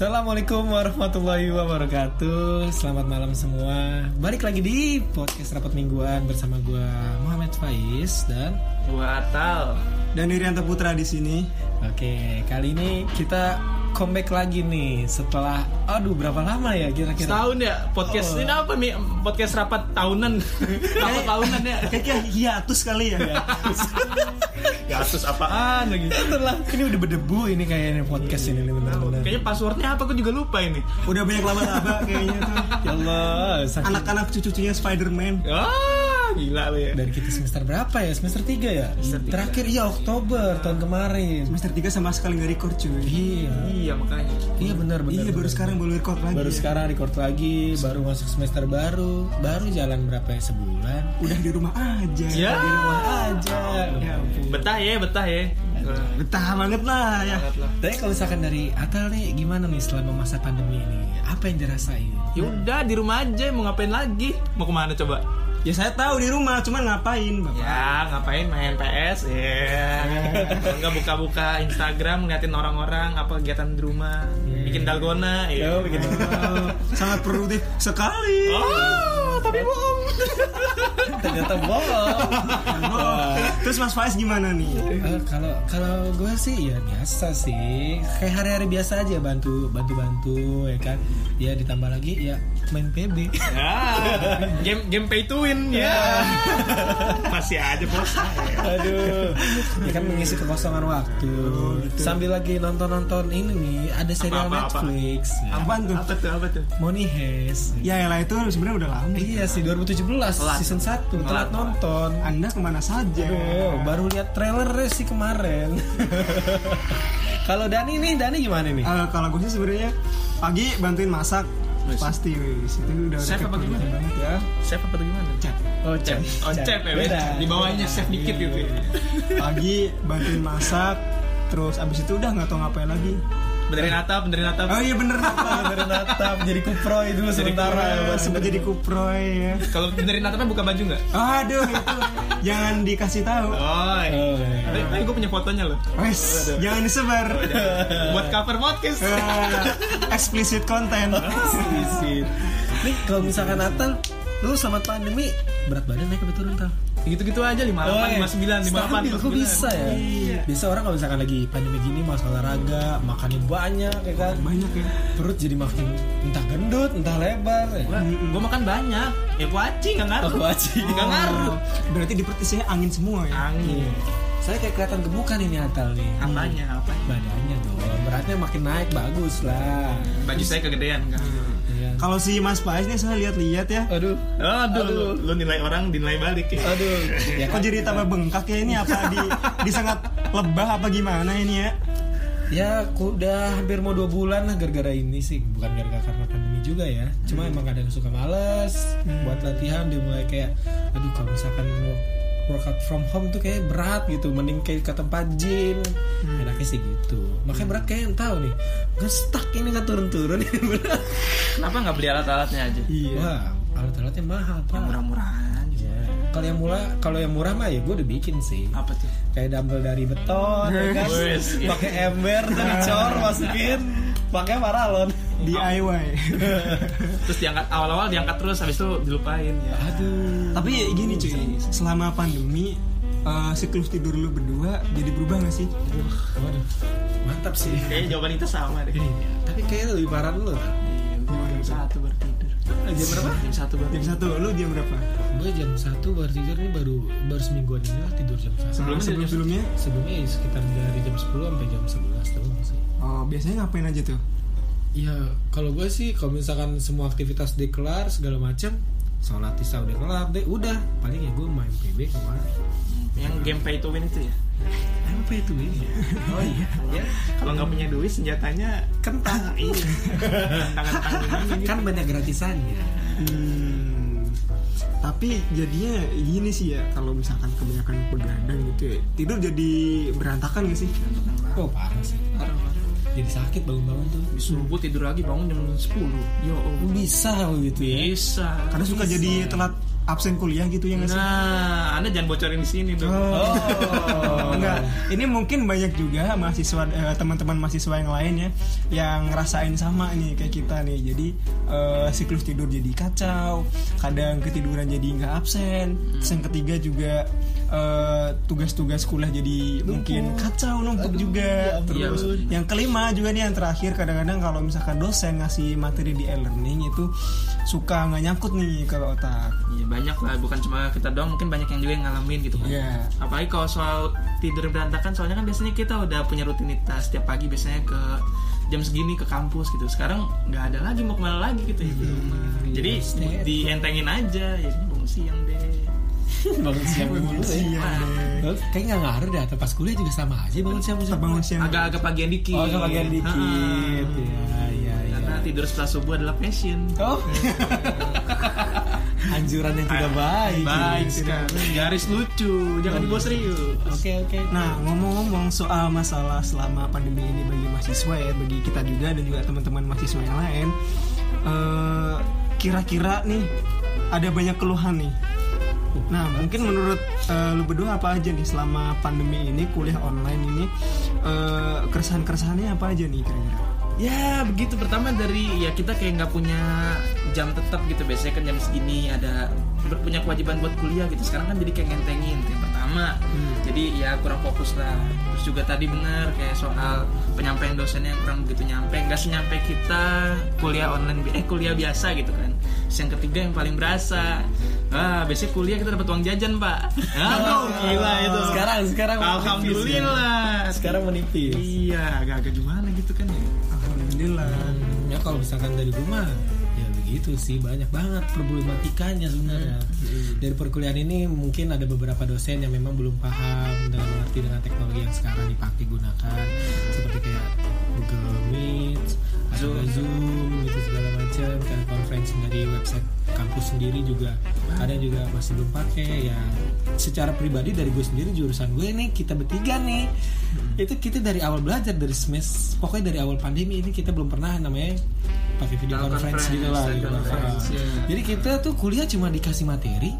Assalamualaikum warahmatullahi wabarakatuh Selamat malam semua Balik lagi di podcast rapat mingguan Bersama gue Muhammad Faiz Dan Gua Atal. Dan Irianto Putra di sini. Oke kali ini kita comeback lagi nih Setelah Aduh berapa lama ya kira-kira? Setahun ya? Podcast Oh. ini apa nih? Podcast rapat tahunan. Rapat tahunan ya? Kayaknya hiatus kali ya. Gasus apaan lagi. Setelah ini udah berdebu ini kayaknya podcast ini nih, benar-benar kayaknya passwordnya apa? Aku juga lupa ini. Udah banyak laba-laba kayaknya tuh. Ya Allah Anak-anak cucu-cucunya Spider-Man. ah gila lu ya Dari kita semester berapa ya? Semester 3 ya? Terakhir iya Oktober tahun kemarin Semester 3 sama sekali nggak record cuy. Iya iya makanya Iya benar benar. Iya baru benar. sekarang baru record lagi. baru ya. sekarang record lagi baru masuk semester baru baru jalan berapa ya sebulan Udah di rumah aja. ya di rumah aja Ya ampun. betah ya betah ya Betah banget lah ya. banget lah tapi kalau misalkan dari Atal nih gimana nih selama masa pandemi ini apa yang dirasain ya udah di rumah aja mau ngapain lagi mau ke mana coba Ya saya tahu di rumah, cuman ngapain bapak? ya ngapain main PS ya. Kalau nggak buka-buka Instagram ngeliatin orang-orang apa kegiatan di rumah. Bikin dalgona ya bikin Oh, sangat produktif sekali. oh tapi bohong ternyata bohong Oh, Terus Mas Faiz gimana nih? Eh, kalau kalau gue sih ya biasa sih kayak hari-hari biasa aja bantu bantu bantu ya kan ya ditambah lagi ya main PB Ya, game game pay to win ya. Masih aja bos. Aduh, ya kan mengisi kekosongan waktu. Sambil lagi nonton-nonton ini nih, ada serial Apa, apa, apa? Netflix. Ya. Apaan tuh? Apa tuh? Apa tuh? Money Heist. Ya lah itu sebenarnya udah lama. Iya sih 2017 Telat. season 1 telat Telat. nonton. Anda ke mana saja? Aduh, baru lihat trailernya sih kemarin. Kalau Dani nih, Dani gimana nih? Eh, kalau gue sih sebenarnya pagi bantuin masak Wis. pasti wis itu udah Chef apa gimana? banget ya Chef apa tuh gimana? Chat. Oh, chef. Oh, chef ya. Beda. Di bawahnya chef dikit gitu. ya. pagi bantuin masak terus abis itu udah nggak tahu ngapain lagi Benerin atap, benerin atap. oh iya bener Dari natap jadi kuproy dulu sementara. Eh, sempat jadi kuproy ya Kalau benerin atapnya buka baju nggak? aduh itu jangan dikasih tahu Oh, iya. Oh, iya. Tapi, tapi gue punya fotonya loh. wes jangan disebar Buat cover podcast. Eh, explicit content Visit. Nih kalau misalkan Natal lu selamat pandemi berat badan naik apa turun tal? Gitu-gitu aja 58, Oh, iya. 59, 58. Stabil, kok bisa ya? Biasa orang kalau misalkan lagi pandemi gini mas olahraga, makannya banyak ya kan. banyak ya Perut jadi makin entah gendut, entah lebar. Ya. Gue makan banyak. Ya kuaci nggak ngaruh. Oh, kuaci. Nggak ngaruh. Oh, berarti di perut isinya angin semua ya Angin. Saya kayak kelihatan gemukan ini Natal nih. Apanya? Apanya? Badannya dong, beratnya makin naik bagus lah. Baju saya kegedean kan. Kalau si Mas Faiz nih saya lihat-lihat ya. Aduh, Aduh, lu, lu nilai orang dinilai balik ya. aduh. Ya kok jadi tambah bengkak ya ini? Apa di disengat lebah apa gimana ini ya? Ya, aku udah hampir mau dua bulan lah gara-gara ini sih, bukan gara-gara karena pandemi juga ya. Cuma emang kadang suka males buat latihan, dia mulai kayak, aduh kalau misalkan mau workout from home tuh kayak berat gitu, mending kayak ke tempat gym. Enaknya sih gitu. Makanya berat kayak yang tahu nih, nggak stuck ini nggak turun-turun ini berat. Kenapa nggak beli alat-alatnya aja? Wah, alat-alatnya mahal pak. Murah-murahan. Ya. Kalau yang murah, kalau yang murah mah ya gue udah bikin sih. Apa tuh? kayak dumbbell dari beton ya kan pakai ember tuh dicor masukin pakai paralon DIY Terus diangkat awal-awal diangkat terus habis itu dilupain. Ya. aduh. Tapi gini cuy selama pandemi eh, siklus tidur lu berdua jadi berubah gak sih? Waduh. Mantap sih. Kayaknya jawaban kita sama deh. Iya, tapi kayaknya lebih parah dulu kan Jam satu baru tidur. jam berapa? Jam satu baru. jam satu. Lu jam berapa? Gue jam satu baru tidur ini baru baru semingguan ini lah tidur jam satu. Sebelumnya sebelumnya sebelumnya? Ya sekitar dari jam 10 sampai jam 11 doang sih oh biasanya ngapain aja tuh? Ya kalau gue sih kalau misalkan semua aktivitas udah kelar segala macam sholat isya udah kelar deh udah. Paling ya gue main PB kemarin Yang game pay to win itu ya. apa itu ini oh iya. Ya, kalau nggak punya duit senjatanya kentang iya. Tangan-tangan ini. kan banyak gratisannya Hmm, tapi jadinya gini sih ya kalau misalkan kebanyakan begadang gitu ya tidur jadi berantakan gak sih? Oh parah sih. Parah. Jadi sakit bangun-bangun tuh Subuh tidur lagi bangun jam 10 Yo, oh. bisa gitu ya bisa karena suka Bisa. jadi telat absen kuliah gitu ya nggak sih? Nah, anda jangan bocorin di sini dong. Oh. Enggak, ini mungkin banyak juga mahasiswa eh, teman-teman mahasiswa yang lain ya yang ngerasain sama nih kayak kita nih. Jadi eh, siklus tidur jadi kacau, kadang ketiduran jadi nggak absen. Terus yang ketiga juga eh, tugas-tugas kuliah jadi mungkin kacau numpuk juga. Terus Iya. yang kelima juga nih yang terakhir kadang-kadang kalau misalkan dosen ngasih materi di e-learning itu suka nggak nyangkut nih ke otak. Iya banyak lah, bukan cuma kita doang, mungkin banyak yang juga yang ngalamin gitu kan. Iya. Apalagi kalau soal tidur berantakan, soalnya kan biasanya kita udah punya rutinitas setiap pagi biasanya ke jam segini ke kampus gitu. Sekarang nggak ada lagi mau ke mana lagi gitu ya di rumah. Jadi dientengin aja, ya bangun siang deh. Bangun siang dulu ya. Iya deh. Loh, Kayak nggak ngaruh deh atau pas kuliah juga sama aja bangun siang siang. Bangun siang. Agak-agak pagian dikit. Oh, kebagian dikit. Ya, ya, ya. Karena tidur setelah subuh adalah passion. Oh. Anjuran yang tidak baik. Baik sekali. Garis lucu, jangan dibawa serius. Oke, oke. Nah ngomong-ngomong soal masalah selama pandemi ini bagi mahasiswa ya, bagi kita juga dan juga teman-teman mahasiswa yang lain, eh, kira-kira nih ada banyak keluhan nih. Nah mungkin menurut eh, lu berdua apa aja nih selama pandemi ini kuliah online ini? Eh, keresahan-keresahannya apa aja nih kira-kira? Ya begitu. Pertama dari ya kita kayak nggak punya jam tetap gitu. Biasanya kan jam segini ada punya kewajiban buat kuliah gitu. Sekarang kan jadi kayak ngentengin itu yang pertama jadi ya kurang fokus lah. Terus juga tadi benar kayak soal penyampaian dosennya yang kurang begitu nyampe nggak senyampe kita kuliah online eh kuliah biasa gitu kan. Terus yang ketiga yang paling berasa ah biasanya kuliah kita dapat uang jajan pak. Aduh gila itu. Sekarang, sekarang alhamdulillah. Sekarang menipis. iya agak-agak gimana gitu kan ya. Alhamdulillah. Ya kalau misalkan dari rumah begitu sih banyak banget problematikanya sebenarnya. Dari perkuliahan ini mungkin ada beberapa dosen yang memang belum paham dalam mengerti dengan teknologi yang sekarang dipakai gunakan seperti kayak Google Meet, atau Zoom. Zoom gitu segala macam kayak conference dari website kampus sendiri juga kadang juga masih belum pakai ya secara pribadi dari gue sendiri jurusan gue nih kita bertiga nih itu kita dari awal belajar dari semester pokoknya dari awal pandemi ini kita belum pernah namanya pakai video Nah, conference, conference, gitu lah gitu. conference, Ah. ya. jadi kita tuh kuliah cuma dikasih materi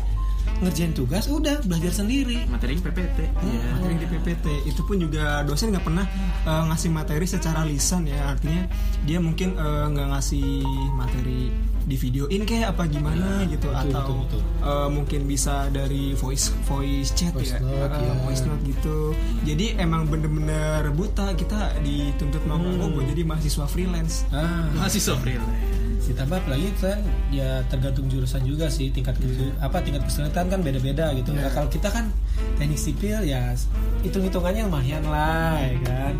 ngerjain tugas udah belajar sendiri materinya PPT Iya. materi di PPT itu pun juga dosen nggak pernah eh, ngasih materi secara lisan ya artinya dia mungkin eh, nggak ngasih materi di videoin kayak apa gimana gitu betul, atau betul, betul. eh, mungkin bisa dari voice voice chat Voice ya note, Eh, ya. voice note gitu jadi emang bener-bener buta kita dituntut mau Hmm. mau jadi mahasiswa freelance ah masih freelance ditambah apalagi kan ya tergantung jurusan juga sih tingkat kesu- apa tingkat kesulitan kan beda-beda gitu. Nah, kalau kita kan teknik sipil ya hitung-hitungannya lumayan lah ya kan.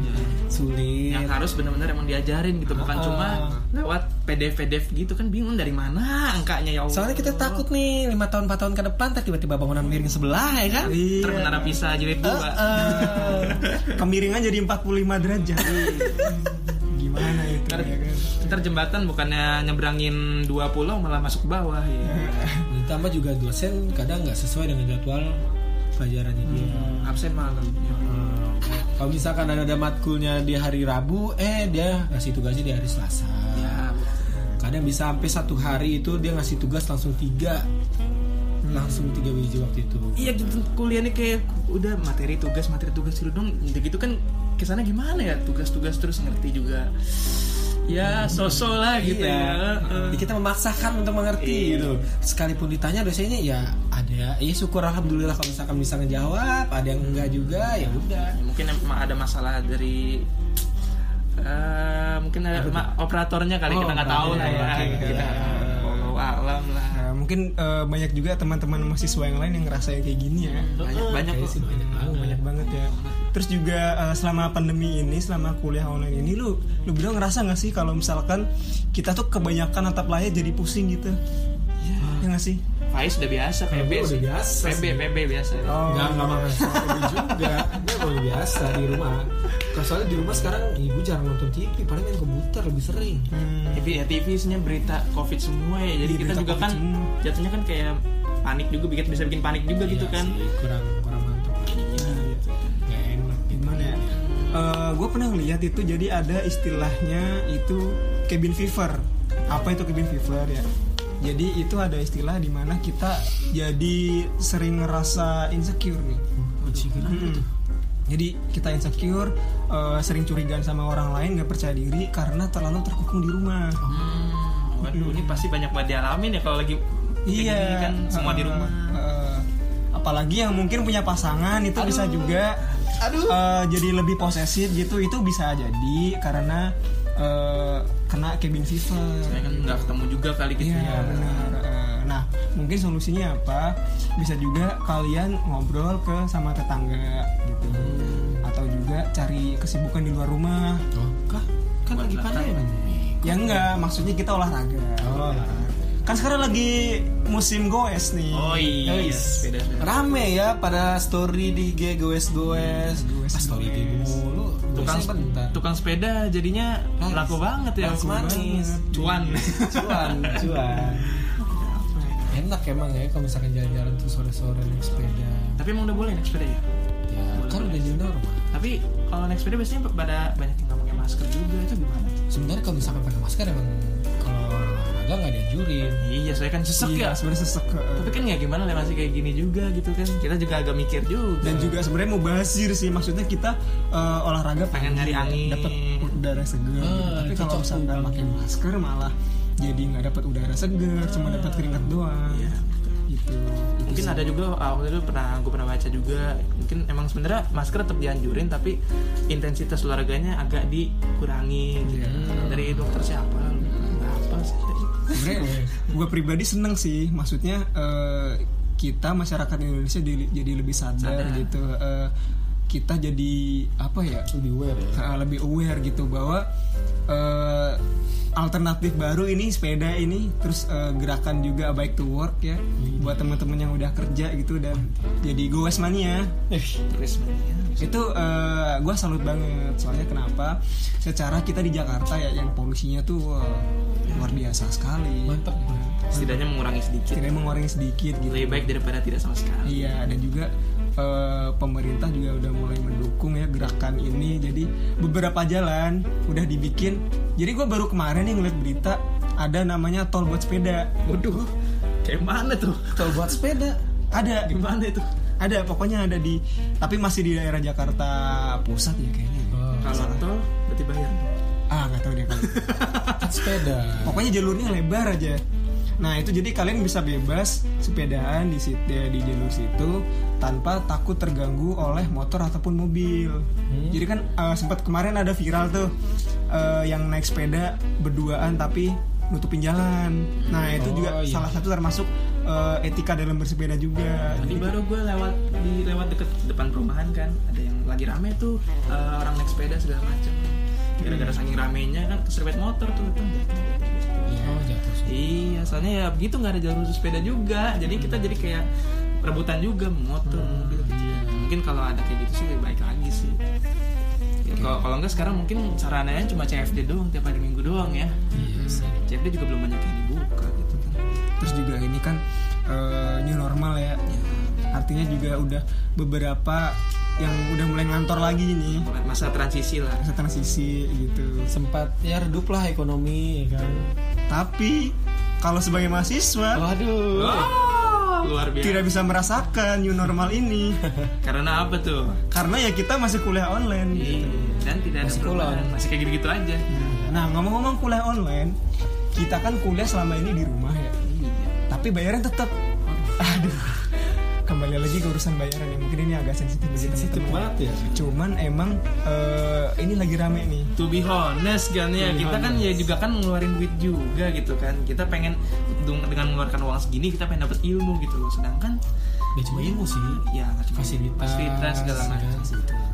Sulit. yang harus benar-benar emang diajarin gitu bukan Ah. cuma lewat PDF PDF gitu kan bingung dari mana angkanya ya Allah Soalnya kita takut nih lima tahun 4 tahun ke depan tiba-tiba bangunan miring sebelah ya kan. Iya. Ntar menara pisah jilid dua Eh, kemiringan jadi 45 derajat gimana itu ntar, ya kan? ntar jembatan bukannya nyebrangin dua pulau malah masuk ke bawah ya. Ditambah juga dosen kadang nggak sesuai dengan jadwal pelajarannya dia. absen malam ya. Hmm, Kalau misalkan ada, ada matkulnya di hari Rabu, eh dia ngasih tugasnya di hari Selasa. ya kadang bisa sampai satu hari itu dia ngasih tugas langsung tiga. Langsung tiga biji waktu itu. Iya gitu kuliahnya kayak udah materi tugas materi tugas dulu dong. Gitu kan ke sana gimana ya? Tugas-tugas terus ngerti juga. Ya sosok lah gitu Iya. ya. Kita memaksakan untuk mengerti Iya. gitu. Sekalipun ditanya dosennya ya ada ya syukur alhamdulillah kalau misalkan bisa ngejawab. Ada yang enggak juga ya udah. Ya, mungkin emang ada masalah dari eh, mungkin ada ma- operatornya kali Oh, kita nggak tahu lah ya. kita alam lah. Nah, mungkin eh, banyak juga teman-teman mahasiswa yang lain yang ngerasain kayak gini ya. banyak banyak Kayaknya kok. sih banyak. Oh, banget banyak banget ya. Terus juga eh, selama pandemi ini, selama kuliah online ini, lu lu berdua ngerasa nggak sih kalau misalkan kita tuh kebanyakan atap layar jadi pusing gitu? Ya nggak sih? Faiz udah biasa PB Gua udah sih biasa PB sih. PB biasa Oh, Enggak, enggak makan TV juga Gue udah biasa di rumah Kalau soalnya di rumah sekarang ibu jarang nonton TV Paling main komputer lebih sering Hmm. TV ya TV isinya berita covid semua ya jadi Iya, kita juga COVID kan semua. jatuhnya kan kayak panik juga bikin bisa bikin panik juga gitu Iya kan sih, Kurang, kurang ya? gue pernah ngeliat itu jadi ada istilahnya itu cabin fever. Apa itu cabin fever ya? Jadi itu ada istilah di mana kita jadi sering ngerasa insecure nih. Mm-mm. Jadi kita insecure, eh, sering curigaan sama orang lain, nggak percaya diri karena terlalu terkukung di rumah. Hmm, waduh, ini pasti banyak banget dialamin ya kalau lagi gini kan semua di eh, rumah. eh, apalagi yang mungkin punya pasangan itu bisa juga eh, jadi lebih posesif gitu. Itu bisa jadi karena eh, kena cabin fever. Saya kan nggak ketemu juga kali gitu Iya ya. benar. Eh, Nah mungkin solusinya apa? Bisa juga kalian ngobrol ke sama tetangga gitu, atau juga cari kesibukan di luar rumah. Oh, kah? Kan lagi pandemi. Ya enggak, maksudnya kita olahraga. Oh, Kan sekarang lagi musim goes nih. Oh iya, Guys. beda Rame ya pada story di IG goes-goes. Goes, Ah, story goes. game mulu. tukang bentar. tukang sepeda jadinya Nice. laku banget ya. Laku manis. Cuan. Cuan, cuan. Enak emang ya kalau misalkan jalan-jalan tuh sore-sore naik sepeda. Tapi emang udah boleh naik sepeda ya? Ya, kan udah new normal. Tapi kalau naik sepeda biasanya pada banyak yang nggak pakai masker juga itu gimana? Sebenarnya kalau misalkan pakai masker emang olahraga nggak dianjurin. Iya, saya kan sesek Iya, ya. sebenarnya sesek. Tapi kan ya gimana lah masih kayak gini juga gitu kan. Kita juga agak mikir juga. dan juga sebenarnya mau basir sih maksudnya kita eh, olahraga Pengen nyari angin. dapat udara segar Ah, tapi kalau misalkan pakai masker malah jadi nggak dapat udara segar cuma dapat keringat doang Iya. gitu mungkin ada juga ah, waktu itu pernah gue pernah baca juga mungkin emang sebenarnya masker tetap dianjurin tapi intensitas olahraganya agak dikurangi gitu. dari dokter siapa gue pribadi seneng sih maksudnya eh, kita masyarakat Indonesia di- jadi lebih sadar, Sadar. gitu Eh, kita jadi apa ya Lebih aware ya. uh, lebih aware gitu bahwa uh, alternatif baru ini sepeda ini terus uh, gerakan juga bike to work ya buat teman-teman yang udah kerja gitu dan jadi goes mania terus ya. itu gue salut banget soalnya kenapa? Secara kita di Jakarta ya yang polusinya tuh uh, luar biasa sekali. Mantap. setidaknya mengurangi sedikit. Tidak mengurangi sedikit gitu. Lebih baik daripada tidak sama sekali. Iya dan juga eh, pemerintah juga udah mulai mendukung ya gerakan ini. Jadi beberapa jalan udah dibikin. Jadi gue baru kemarin nih ngeliat berita ada namanya tol buat sepeda. waduh kayak mana tuh Tol buat sepeda. Ada, gimana itu ada pokoknya ada di. Tapi masih di daerah Jakarta Pusat ya kayaknya. Oh, kalau tol berarti bayar Ah nggak tahu deh kalau. sepeda. pokoknya jalurnya lebar aja. Nah itu jadi kalian bisa bebas sepedaan di situ di jalur situ tanpa takut terganggu oleh motor ataupun mobil. Jadi kan eh, sempat kemarin ada viral tuh eh, yang naik sepeda berduaan tapi nutupin jalan. Nah itu Oh, juga iya. salah satu termasuk eh, etika dalam bersepeda juga. Tadi baru gue lewat di lewat deket depan perumahan kan ada yang lagi rame tuh eh, orang naik sepeda segala macam. Gara-gara saking ramenya kan keserempet motor tuh jatuh. Oh, jatuh. sih. Iya, soalnya ya begitu nggak ada jalur khusus sepeda juga. Jadi kita jadi kayak rebutan juga motor, mobil gitu. ya. Mungkin kalau ada kayak gitu sih lebih baik lagi sih. Kalau kalau enggak sekarang mungkin sarananya cuma CFD doang tiap hari minggu doang ya. Iya sih. CFD juga belum banyak yang dibuka gitu kan. Terus juga ini kan eh, new normal ya. Artinya juga udah beberapa yang udah mulai ngantor lagi nih. Masa transisi lah. Masa transisi gitu. Sempat ya redup lah ekonomi kan. Tapi kalau sebagai mahasiswa Waduh. Oh, luar biasa. tidak bisa merasakan new normal ini Karena apa tuh? karena ya kita masih kuliah online. Iya, dan tidak ada Masih perubahan. pulang. Masih kayak gitu-gitu aja. Nah ngomong-ngomong kuliah online, kita kan kuliah selama ini di rumah ya. Tapi bayaran tetap. Aduh. Kembali lagi ke urusan bayaran yang mungkin ini agak sensitif bagi Sensitif banget ya. Cuman emang eh, ini lagi rame nih. To be honest kan ya, kita kan ya juga kan ngeluarin duit juga gitu kan. Kita pengen dengan mengeluarkan uang segini kita pengen dapat ilmu gitu loh. Sedangkan Gak cuma ilmu sih. ya cuma Fasilitas, fasilitas segala macam. kan.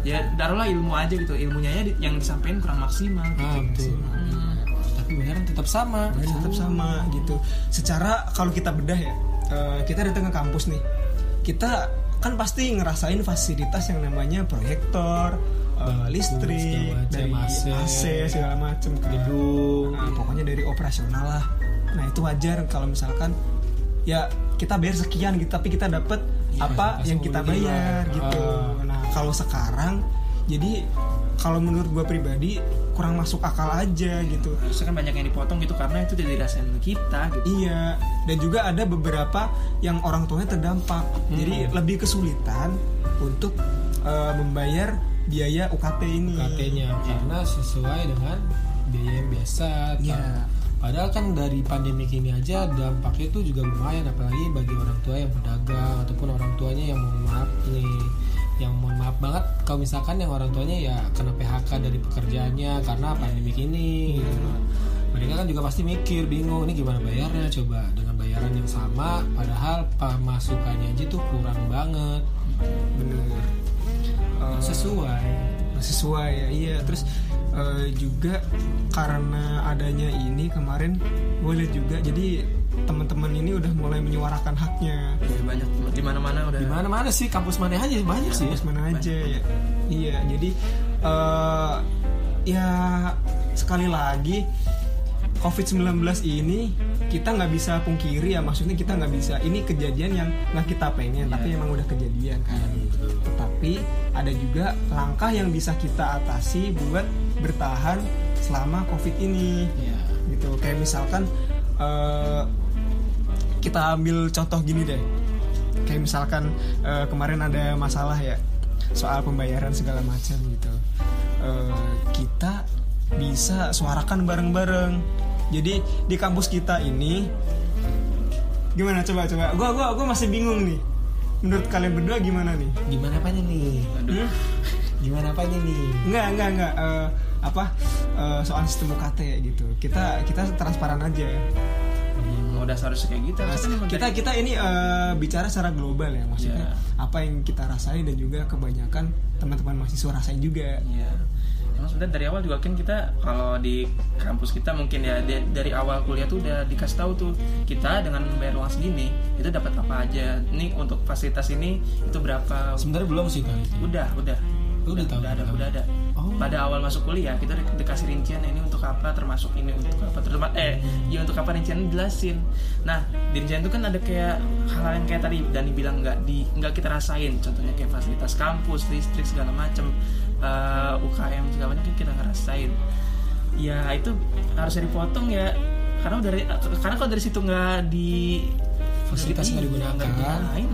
Ya taruhlah ilmu aja gitu. Ilmunya ya yang disampaikan kurang maksimal gitu. Ah, betul. Hmm. Tapi bayaran tetap sama. Tetap sama gitu. Secara kalau kita bedah ya, eh, kita datang ke kampus nih, kita kan pasti ngerasain fasilitas yang namanya proyektor, eh, listrik, dari AC. AC segala macam Gedung. Nah, pokoknya dari operasional lah. Nah itu wajar kalau misalkan ya kita bayar sekian gitu, tapi kita dapat Iya, apa yang kita bayar gitu. Ah. Nah kalau sekarang, jadi kalau menurut gue pribadi kurang masuk akal aja gitu harusnya kan banyak yang dipotong gitu karena itu tidak dirasain kita gitu Iya, dan juga ada beberapa yang orang tuanya terdampak, jadi lebih kesulitan untuk eh, membayar biaya UKT ini. UKT-nya karena sesuai dengan biaya yang biasa. Iya. Padahal kan dari pandemi ini aja dampaknya itu juga lumayan apalagi bagi orang tua yang pedagang ataupun orang tuanya yang mohon maaf nih yang mohon maaf banget kalau misalkan yang orang tuanya ya kena PHK dari pekerjaannya karena pandemi ini gitu loh. Mereka kan juga pasti mikir bingung ini gimana bayarnya coba dengan bayaran yang sama padahal pemasukannya aja tuh kurang banget Bener. Eh, sesuai sesuai ya, iya. Terus eh, juga karena adanya ini kemarin gue lihat juga, jadi teman-teman ini udah mulai menyuarakan haknya. Ya, banyak. Di mana mana udah. Di mana mana sih kampus mana aja banyak sih. Kampus mana aja ya. Iya, jadi eh, ya sekali lagi COVID-19 ini kita nggak bisa pungkiri ya maksudnya kita nggak bisa. Ini kejadian yang nggak kita pengen tapi emang udah kejadian kan. Tetapi ada juga langkah yang bisa kita atasi buat bertahan selama COVID ini. Ya gitu. Kayak misalkan eh, kita ambil contoh gini deh. Kayak misalkan eh, kemarin ada masalah ya soal pembayaran segala macam gitu. Eh, kita bisa suarakan bareng-bareng. Jadi di kampus kita ini gimana? Coba coba. Gua gua gua masih bingung nih. Menurut kalian berdua gimana nih? Gimana apanya nih? Hmm? gimana apanya nih? Enggak, enggak, enggak. Eh, apa? Eh, soal sistem UKT gitu. Kita kita transparan aja. Hmm, udah seharusnya kayak gitu emang Kita kita ini eh, bicara secara global ya, maksudnya Iya. apa yang kita rasain dan juga kebanyakan teman-teman mahasiswa rasain juga. Iya. Emang sebenarnya dari awal juga kan kita kalau di kampus kita mungkin ya dari awal kuliah tuh udah dikasih tahu tuh kita dengan bayar uang segini itu dapat apa aja. Ini untuk fasilitas ini itu berapa? sebenarnya belum sih kali itu Udah, udah. Lu udah tahu udah ada, belum? udah ada. Pada awal masuk kuliah kita di- dikasih rincian ini untuk apa, termasuk ini untuk apa, termasuk eh ya untuk apa rincian jelasin. Nah di rincian itu kan ada kayak hal yang kayak tadi Dani bilang nggak di nggak kita rasain. Contohnya kayak fasilitas kampus, listrik segala macem, eh, UKM segala macam kita ngerasain. Ya itu harusnya dipotong ya karena dari karena kalau dari situ nggak di Fasilitas nggak digunakan. digunain,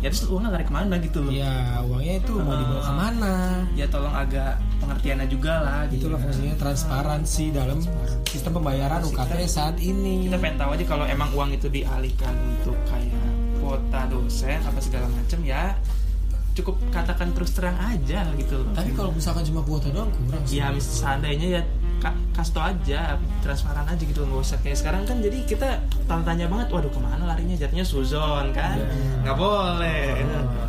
ya terus uangnya lari ke mana gitu loh ya uangnya itu mau dibawa ke mana ya tolong agak pengertiannya juga lah gitu itulah fungsinya transparansi dalam sistem pembayaran UKT saat ini. Kita pengen tahu aja kalau emang uang itu dialihkan untuk kayak kuota dosen apa segala macam ya cukup katakan terus terang aja gitu tapi kalau misalkan cuma kuota doang kurang sih. Ya seandainya ya ka- kasih tau aja transparan aja gitu nggak usah kayak sekarang kan jadi kita tanya banget waduh ke mana larinya? Jatuhnya suzon kan? Nggak boleh Oh.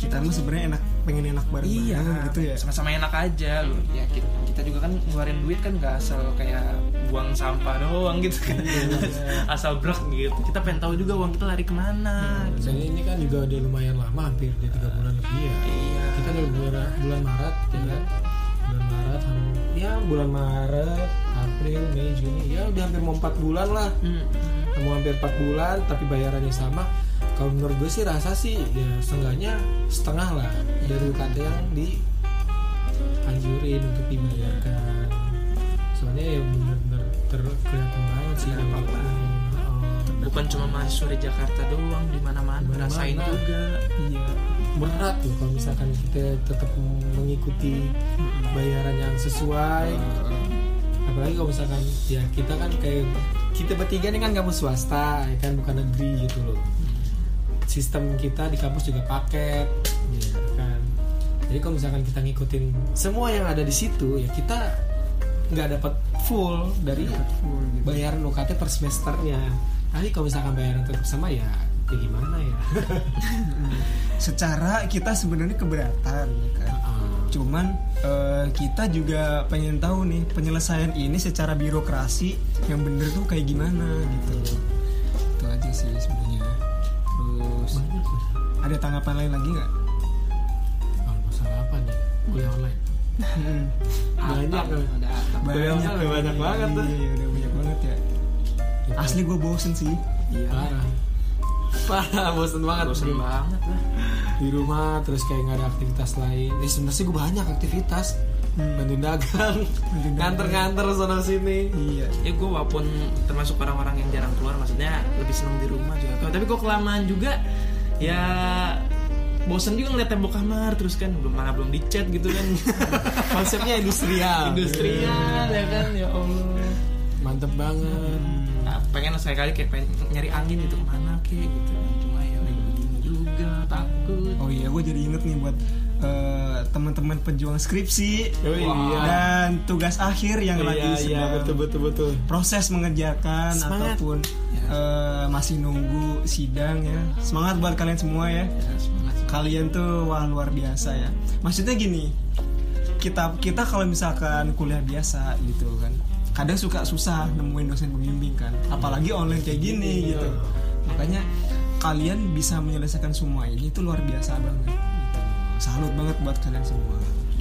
Kita mah sebenarnya enak pengen enak bareng-bareng Iya, gitu ya. Sama-sama enak aja loh. Ya kita, kita juga kan ngeluarin duit kan nggak asal kayak buang sampah doang gitu kan. asal brok gitu. Kita pengen tahu juga uang kita lari ke mana. dan ini kan juga udah lumayan lama hampir di tiga bulan lebih ya Iya. kita dari bulan bulan Maret ya kan bulan Maret ya bulan Maret April Mei Juni ya udah hampir mau empat bulan lah Hmm. mau hampir 4 bulan tapi bayarannya sama kalau menurut gue sih rasa sih ya setengahnya setengah lah dari UKT yang dianjurin untuk dibayarkan. Soalnya ya bener-bener terkelihatan banget sih dampaknya Oh, Bukan cuma mahasiswa di Jakarta doang, di mana-mana Di rasain juga. iya berat loh kalau misalkan kita tetap mengikuti bayaran yang sesuai. Apalagi kalau misalkan ya kita kan kayak kita bertiga ini kan kampus swasta ya kan bukan negeri gitu loh sistem kita di kampus juga paket ya kan jadi kalau misalkan kita ngikutin semua yang ada di situ ya kita nggak dapat full dari Full gitu. bayaran UKT per semesternya nanti kalau misalkan bayaran tetap sama ya ya gimana ya Secara kita sebenarnya keberatan ya kan. Cuman eh, kita juga pengen tahu nih penyelesaian ini secara birokrasi yang bener tuh kayak gimana gitu. Itu aja sih sebenarnya. Terus banyak ada tanggapan lain lagi nggak? kalau masalah apa nih kuliah online Hmm. banyak kan Ada. Kuliah online udah banyak banget tuh. Iya, udah banyak banget ya. Asli gue bosen sih. Iya. parah parah bosen banget Bosen bro. banget lah. di rumah terus kayak nggak ada aktivitas lain eh sebenarnya gue banyak aktivitas bantuin dagang. Nganter-nganter sana sini. Iya. Ya gue walaupun termasuk orang-orang yang jarang keluar maksudnya lebih seneng di rumah juga. Oh, tapi kok kelamaan juga ya bosen juga ngeliat tembok kamar terus kan belum mana belum dicat gitu kan. Konsepnya industrial. Industrial ya kan ya allah. Mantep banget. Nah, pengen sekali-kali kayak pengen nyari angin gitu ke mana kayak gitu. Cuma ya begini juga takut. Oh iya gue jadi inget nih buat eh, teman-teman pejuang skripsi Oh iya. dan tugas akhir yang lagi iya iya sedang betul betul betul. proses mengerjakan Semangat. ataupun eh, masih nunggu sidang ya. Semangat buat kalian semua ya. Ya semangat kalian tuh wah luar biasa ya. Maksudnya gini kita kita kalau misalkan kuliah biasa gitu kan kadang suka susah nemuin dosen pembimbing kan. Apalagi online kayak gini gitu. Makanya kalian bisa menyelesaikan semua ini itu luar biasa banget. Salut banget buat kalian semua.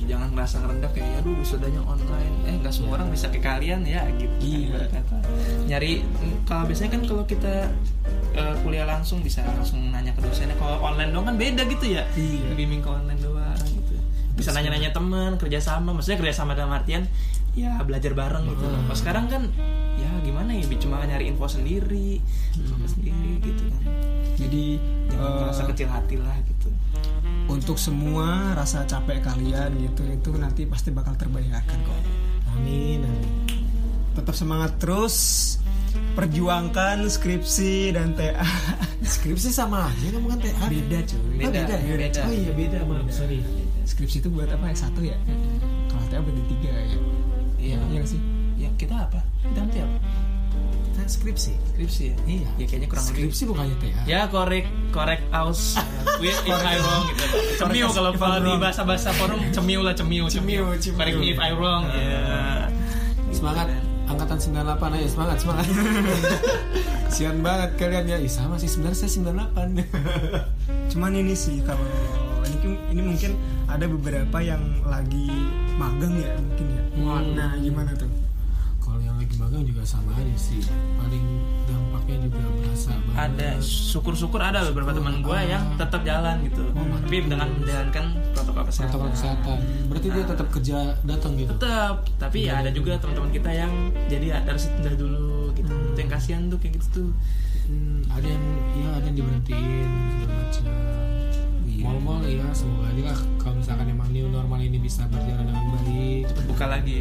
Jangan merasa ngerendah kayak aduh wisudanya online. Eh nggak semua orang bisa kayak kalian ya gitu. Kan, Iya. kata. nyari kalau biasanya kan kalau kita eh, kuliah langsung bisa langsung nanya ke dosennya kalau online doang kan beda gitu ya. Iya. bimbing ke online doang gitu. Bisa nanya-nanya teman kerjasama maksudnya kerjasama dalam artian ya belajar bareng gitu. Hmm. kalau sekarang kan ya gimana ya cuma nyari info sendiri info sendiri gitu kan. Jadi jangan eh, merasa kecil hati lah untuk semua rasa capek kalian gitu itu nanti pasti bakal terbayarkan kok. Amin. Amin tetap semangat terus. Perjuangkan skripsi dan TA skripsi sama aja kamu kan TA beda cuy. Oh, Beda, beda, ya? beda. oh iya beda maaf sorry. Skripsi itu buat apa? Ya satu ya? Kalau TA berarti tiga ya? Iya. Iya sih? Ya kita apa? Kita nanti apa Kan skripsi. Skripsi ya? Iya. ya kayaknya kurang lebih. Skripsi bukannya TA ya? Korek korek aus. With if I wrong gitu. Cemiu kalau kalau di bahasa bahasa forum cemiu lah cemiu Cemiu, me if I wrong ya semangat. Angkatan 98 aja semangat semangat. Sian banget kalian ya. Ih, sama sih sebenarnya saya 98 cuman ini sih kalau ini ini mungkin ada beberapa yang lagi magang ya mungkin ya. Hmm. nah gimana tuh magang juga sama aja sih. Paling dampaknya juga berasa banget. Ada syukur-syukur ada beberapa teman gue yang tetap jalan gitu. Tapi dengan menjalankan protokol kesehatan. Protokol kesehatan. Berarti dia tetap kerja datang gitu? Tetap. Tapi ya ada juga teman-teman kita yang jadi harus tunda dulu gitu. Itu yang kasihan tuh kayak gitu tuh. Hmm, ada yang ya ada yang diberhentiin segala macam. Mal-mal ya semoga aja lah kalau misalkan emang new normal ini bisa berjalan dengan baik. Cepet buka lagi.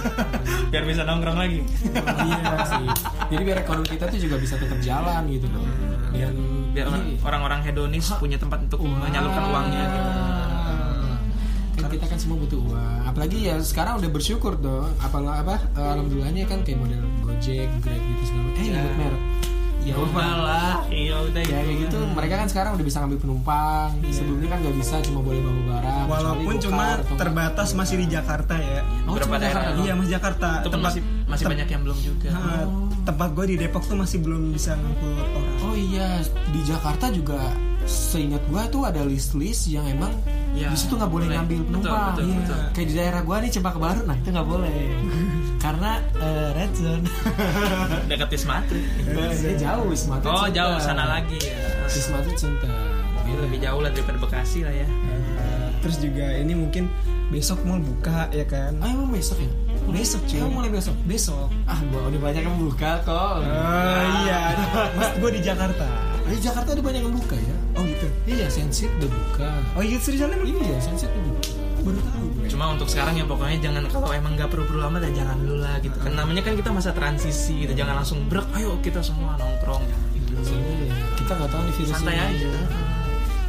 Biar bisa nongkrong lagi. Iya sih. Jadi biar ekonomi kita tuh juga bisa tetap jalan gitu loh. Dan biar ini- orang-orang hedonis punya tempat untuk menyalurkan uangnya gitu. kan kita kan semua butuh uang. Apalagi ya sekarang udah bersyukur dong apa apa eh, alhamdulillahnya kan kayak model Gojek Grab gitu segala macam. Eh nyebut merek ya udah lah iya udah ya kayak gitu. mereka kan sekarang udah bisa ngambil penumpang. Sebelumnya kan nggak bisa cuma boleh bawa barang walaupun cuma terbatas masih di Jakarta ya. Oh, daerah. Jakarta iya masih Jakarta. Itu pun masih masih banyak yang belum juga. Nah, tempat gue di Depok tuh masih belum bisa ngangkut orang. Oh iya, di Jakarta juga seingat gua tuh ada list-list yang emang Iya, di situ nggak boleh boleh. ngambil Betul, penumpang. betul, Iya. betul. Kayak di daerah gua nih Cempaka Baru, nah itu nggak boleh. Karena eh, red zone. dekat Wisma Atlet Ini jauh Wisma Atlet oh Cinta. jauh sana lagi ya Wisma Atlet Cinta. Ini lebih jauh lah daripada Bekasi lah ya terus juga ini mungkin besok mau buka ya kan Ah emang besok ya? besok cuy Emang mulai besok? besok Ah, gua udah banyak yang buka kok. oh iya mas gue di Jakarta Di Jakarta ada banyak yang buka ya. Iya, Sensit udah buka. oh iya seriusan emang Iya, Sensit udah buka. baru tahu cuma untuk sekarang ya pokoknya jangan kalau emang nggak perlu-perlu amat ya jangan dulu lah gitu kan. Namanya kan kita masa transisi gitu. Jangan langsung brek ayo kita semua nongkrong. Jangan gitu. Soalnya ya, kita nggak tahu nih virus santai ini. aja.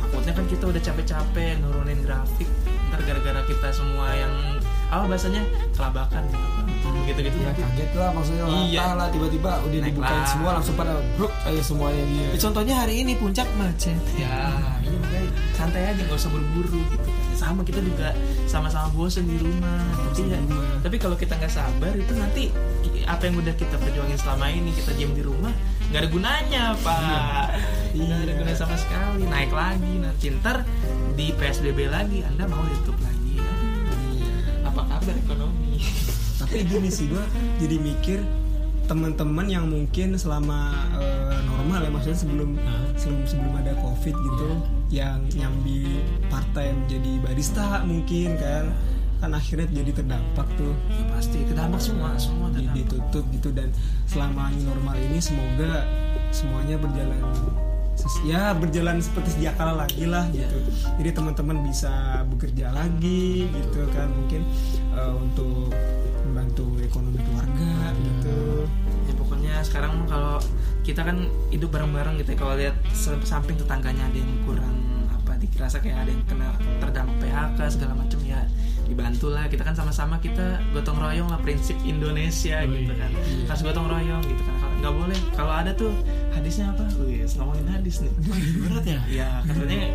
Takutnya kan kita udah capek-capek nurunin grafik. Ntar gara-gara kita semua yang apa bahasanya? Kelabakan gitu. Gitu Ya kaget lah maksudnya. Iya. lah tiba-tiba udah Naik dibukain lah. semua langsung pada bruk aja semuanya. Ya, contohnya hari ini puncak macet. ya ini makanya santai aja nggak usah buru-buru gitu. Sama kita juga sama-sama bosen di rumah tapi ya tapi kalau kita nggak sabar itu nanti apa yang udah kita perjuangin selama ini kita diam di rumah nggak ada gunanya pak. Nggak ada gunanya sama sekali. Naik lagi nanti ntar di psbb lagi anda mau ditutup lagi apa kabar ekonomi? Tapi gini sih gue jadi mikir teman-teman yang mungkin selama eh, normal ya maksudnya sebelum sebelum sebelum ada covid gitu yang nyambi part time jadi barista mungkin kan kan akhirnya jadi terdampak tuh. Ya pasti. Terdampak semua semua terdampak. ditutup gitu dan selama normal ini semoga semuanya berjalan ya berjalan seperti sedia kala lagi lah gitu. Jadi teman-teman bisa bekerja lagi gitu kan mungkin eh, untuk membantu ekonomi keluarga gitu. Ya pokoknya sekarang kalau kita kan hidup bareng-bareng gitu ya kalau lihat samping tetangganya ada yang kurang apa dirasa kayak ada yang kena terdampak PHK segala macam ya dibantu lah. Kita kan sama-sama kita gotong royong lah prinsip Indonesia gitu kan. harus gotong royong gitu kan. Kalau nggak boleh kalau ada tuh hadisnya apa? Wih, ngomongin hadis nih. Berat ya? Ya katanya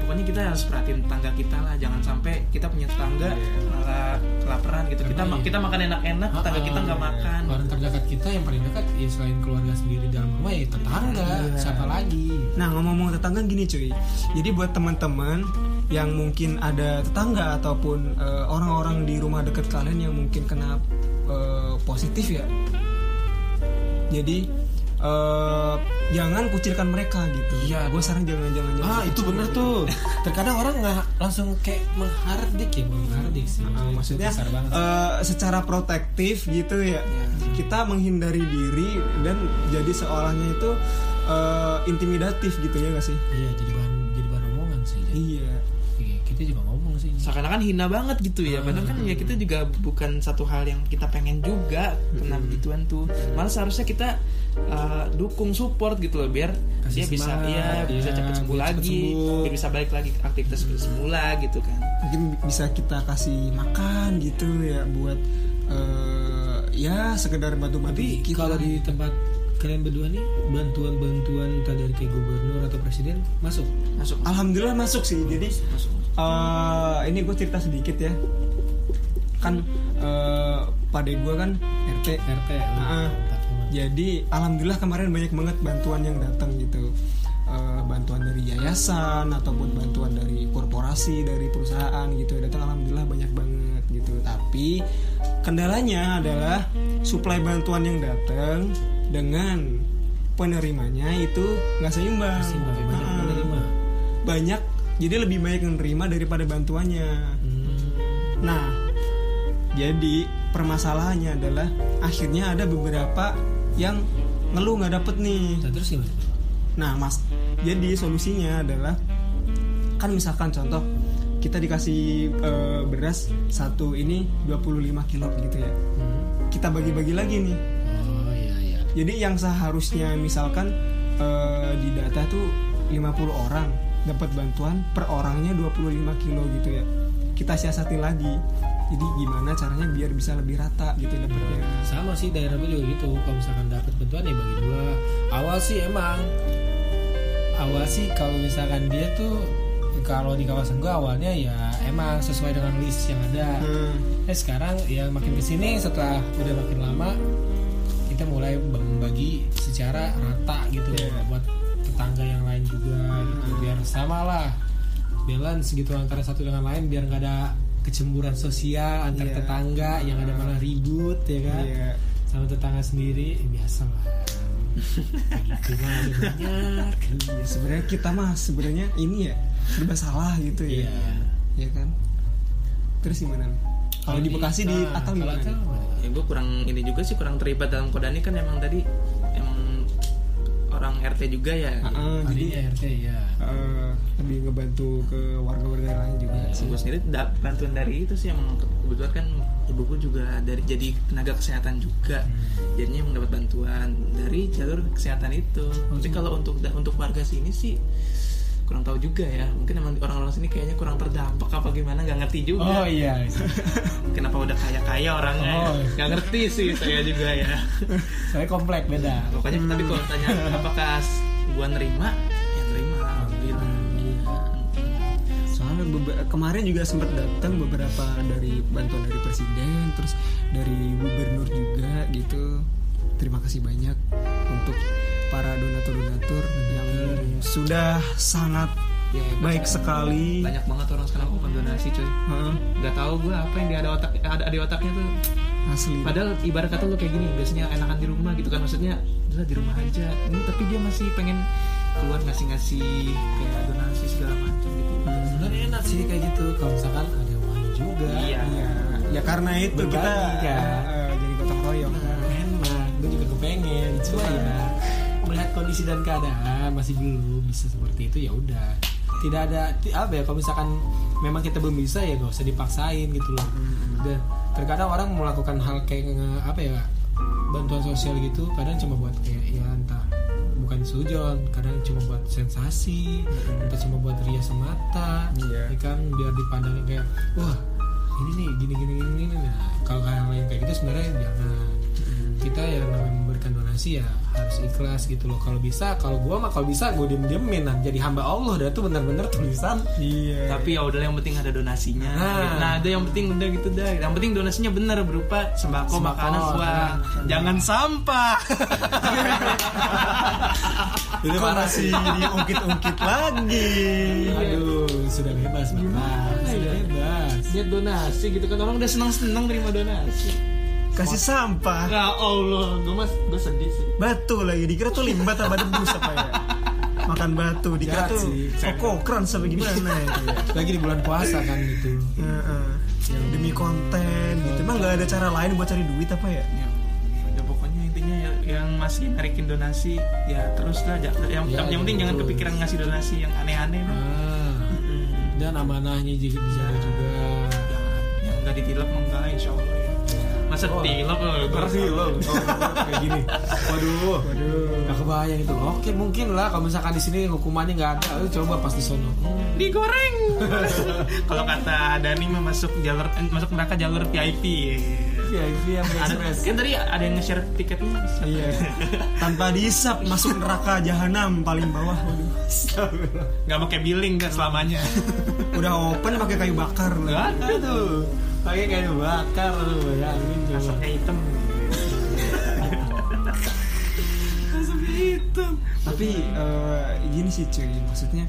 pokoknya kita harus perhatiin tetangga kita lah. Jangan sampai kita punya tetangga malah kelaparan gitu. Kita Karena ma- iya. kita makan enak-enak tetangga kita nggak makan. Orang terdekat kita yang paling dekat ya selain keluarga sendiri dalam rumah ya tetangga. Siapa lagi? Nah ngomong-ngomong tetangga gini cuy. Jadi buat teman-teman yang mungkin ada tetangga ataupun eh, orang-orang di rumah dekat kalian yang mungkin kena eh, positif ya? Jadi eh, jangan kucilkan mereka gitu. Iya. Gue saran jangan jangan jangan. Ah itu bener tuh. Terkadang orang nggak langsung kayak menghardik ya menghardik sih. Ah, maksudnya besar banget. eh, secara protektif gitu ya. Kita menghindari diri dan jadi seolahnya itu eh, intimidatif gitu ya gak sih? Iya jadi kita juga ngomong sih. Seakan-akan hina banget gitu ya. Padahal kan ya kita juga bukan satu hal yang kita pengen juga kena begituan tuh. Malah seharusnya kita uh, dukung support gitu loh biar Kasih dia bisa semangat, iya bisa iya, cepet sembuh biar cepet lagi sembuh. biar bisa balik lagi ke aktivitas seperti semula gitu kan. Mungkin bisa kita kasih makan gitu ya buat eh, ya sekedar bantu-bantu tapi kalau di tempat kalian berdua nih bantuan-bantuan entah dari kayak gubernur atau presiden masuk? Masuk alhamdulillah masuk sih. Jadi masuk eh, ini gue cerita sedikit ya. Kan eh pade gue kan RT RT Ah, mantap emang. jadi alhamdulillah kemarin banyak banget bantuan yang datang gitu. Eh, bantuan dari yayasan ataupun bantuan dari korporasi dari perusahaan gitu datang alhamdulillah banyak banget gitu. Tapi kendalanya adalah suplai bantuan yang datang dengan penerimanya itu nggak seimbang. Seimbang, banyak Ah, penerima. banyak jadi lebih banyak yang nerima daripada bantuannya Hmm. Nah, jadi permasalahannya adalah akhirnya ada beberapa yang ngeluh nggak dapet nih. Nah, terus gimana? Nah, mas, jadi solusinya adalah kan misalkan contoh kita dikasih eh, beras satu ini 25 kilo gitu ya. Hmm. Kita bagi-bagi lagi nih. Oh iya iya. Jadi yang seharusnya misalkan eh, di data tuh 50 orang dapat bantuan per orangnya 25 kilo gitu ya. Kita siasati lagi. Jadi gimana caranya biar bisa lebih rata gitu dapatnya. Sama sih daerah gue juga gitu. Kalau misalkan dapat bantuan ya bagi dua. Awal sih emang awal sih kalau misalkan dia tuh kalau di kawasan gue awalnya ya emang sesuai dengan list yang ada. Hmm. Eh sekarang ya makin ke sini setelah udah makin lama kita mulai membagi secara rata gitu Iya. buat tetangga yang lain juga gitu biar sama lah balance gitu antara satu dengan lain biar nggak ada kecemburuan sosial antar Iya. tetangga yang ada malah ribut ya kan Iya. sama tetangga sendiri ya biasa lah gitu mah ada banyak Iya, sebenarnya kita mah sebenarnya ini ya serba salah gitu ya. Iya. Iya kan? Terus gimana? Kalau di Bekasi di atau gimana? Atal gimana? ya gue kurang ini juga sih kurang terlibat dalam kodani kan emang tadi orang RT juga ya? Ah, jadi Tadinya RT ya eh, lebih ngebantu ke warga-warga lain juga sih. gue sendiri da- bantuan dari itu sih emang kebetulan kan ibuku juga dari jadi tenaga kesehatan juga. Jadinya mendapat bantuan dari jalur kesehatan itu. Tapi kalau untuk untuk warga sini sih kurang tahu juga ya. Mungkin emang orang-orang sini kayaknya kurang terdampak apa gimana nggak ngerti oh juga iya. Kenapa udah kaya kaya orangnya? Oh. nggak ngerti sih saya juga ya saya komplek beda. Pokoknya tapi kalau tanya apakah gua nerima ya nerima alhamdulillah. Soalnya bebe- kemarin juga sempat datang beberapa dari bantuan dari presiden, terus dari gubernur juga gitu. Terima kasih banyak untuk para donatur-donatur yang sudah sangat ya baik sekali. banyak banget orang sekarang open donasi coy Heeh, nggak tahu gue apa yang di ada otak ada di otaknya tuh asli. padahal ibarat kata lu kayak gini biasanya enakan di rumah gitu kan maksudnya udah di rumah aja ini tapi dia masih pengen keluar ngasih ngasih kayak donasi segala macam gitu Hmm. sebenarnya enak sih kayak gitu kalau misalkan ada uang juga Iya. Iya. Ya karena itu Berbagi, kita eh, jadi gotong royong. enak gue juga kepengen cuma ya melihat kondisi dan keadaan masih belum bisa seperti itu ya udah tidak ada apa ya kalau misalkan memang kita belum bisa ya gak usah dipaksain gitu loh. Dan terkadang orang melakukan hal kayak apa ya bantuan sosial gitu kadang cuma buat kayak ya entah bukan sujon kadang cuma buat sensasi entah cuma buat ria semata Iya. ya kan biar dipandangin kayak wah ini nih gini gini gini, gini. nah kalau hal lain kayak gitu sebenarnya jangan. Kita yang namanya memberikan donasi ya harus ikhlas gitu loh. Kalau bisa kalau gua mah kalau bisa gue diem diemin nah jadi hamba Allah dah tuh benar-benar tulisan. Iya. tapi ya udah yang penting ada donasinya. Nah. nah, ada yang penting udah gitu dah. Yang penting donasinya bener berupa sembako, Sembako, makanan uang makanan. jangan sampah. Itu Kok masih diungkit-ungkit lagi? aduh sudah bebas bapak sudah bebas. Lihat donasi gitu kan orang udah senang senang terima donasi Kasih sampah. ya Allah gue mas gue sedih sih Batu lagi dikira tuh limbah tambah debu apa ya? Makan batu dikira Jahat tuh kokokran sampai gimana itu ya. lagi di bulan puasa kan gitu Heeh. Demi konten gitu. Emang nggak ada cara lain buat cari duit apa ya? ya, ya pokoknya intinya ya, yang masih narikin donasi ya terus lah ja- yang, Ya, yang penting jangan kepikiran ngasih donasi yang aneh-aneh ah, dan amanahnya juga dijaga juga Jangan. yang nggak ditilap enggak insya Allah tilap loh Ngerti lo kayak gini. Waduh. Waduh. Gak kebayang itu. Oke, mungkin lah kalau misalkan di sini hukumannya nggak ada, lu coba pas di sono. Hmm. digoreng kalau kata Dani mah masuk jalur eh, masuk neraka jalur VIP VIP yang ada kan tadi ada yang nge-share tiketnya Iya. Tanpa dihisap masuk neraka jahanam paling bawah. Waduh. nggak pakai billing kan selamanya Udah open pakai kayu bakar lah. ada tuh Pakai kayu bakar lu bayangin coba. asapnya hitam Asapnya hitam. Tapi eh, gini sih cuy, maksudnya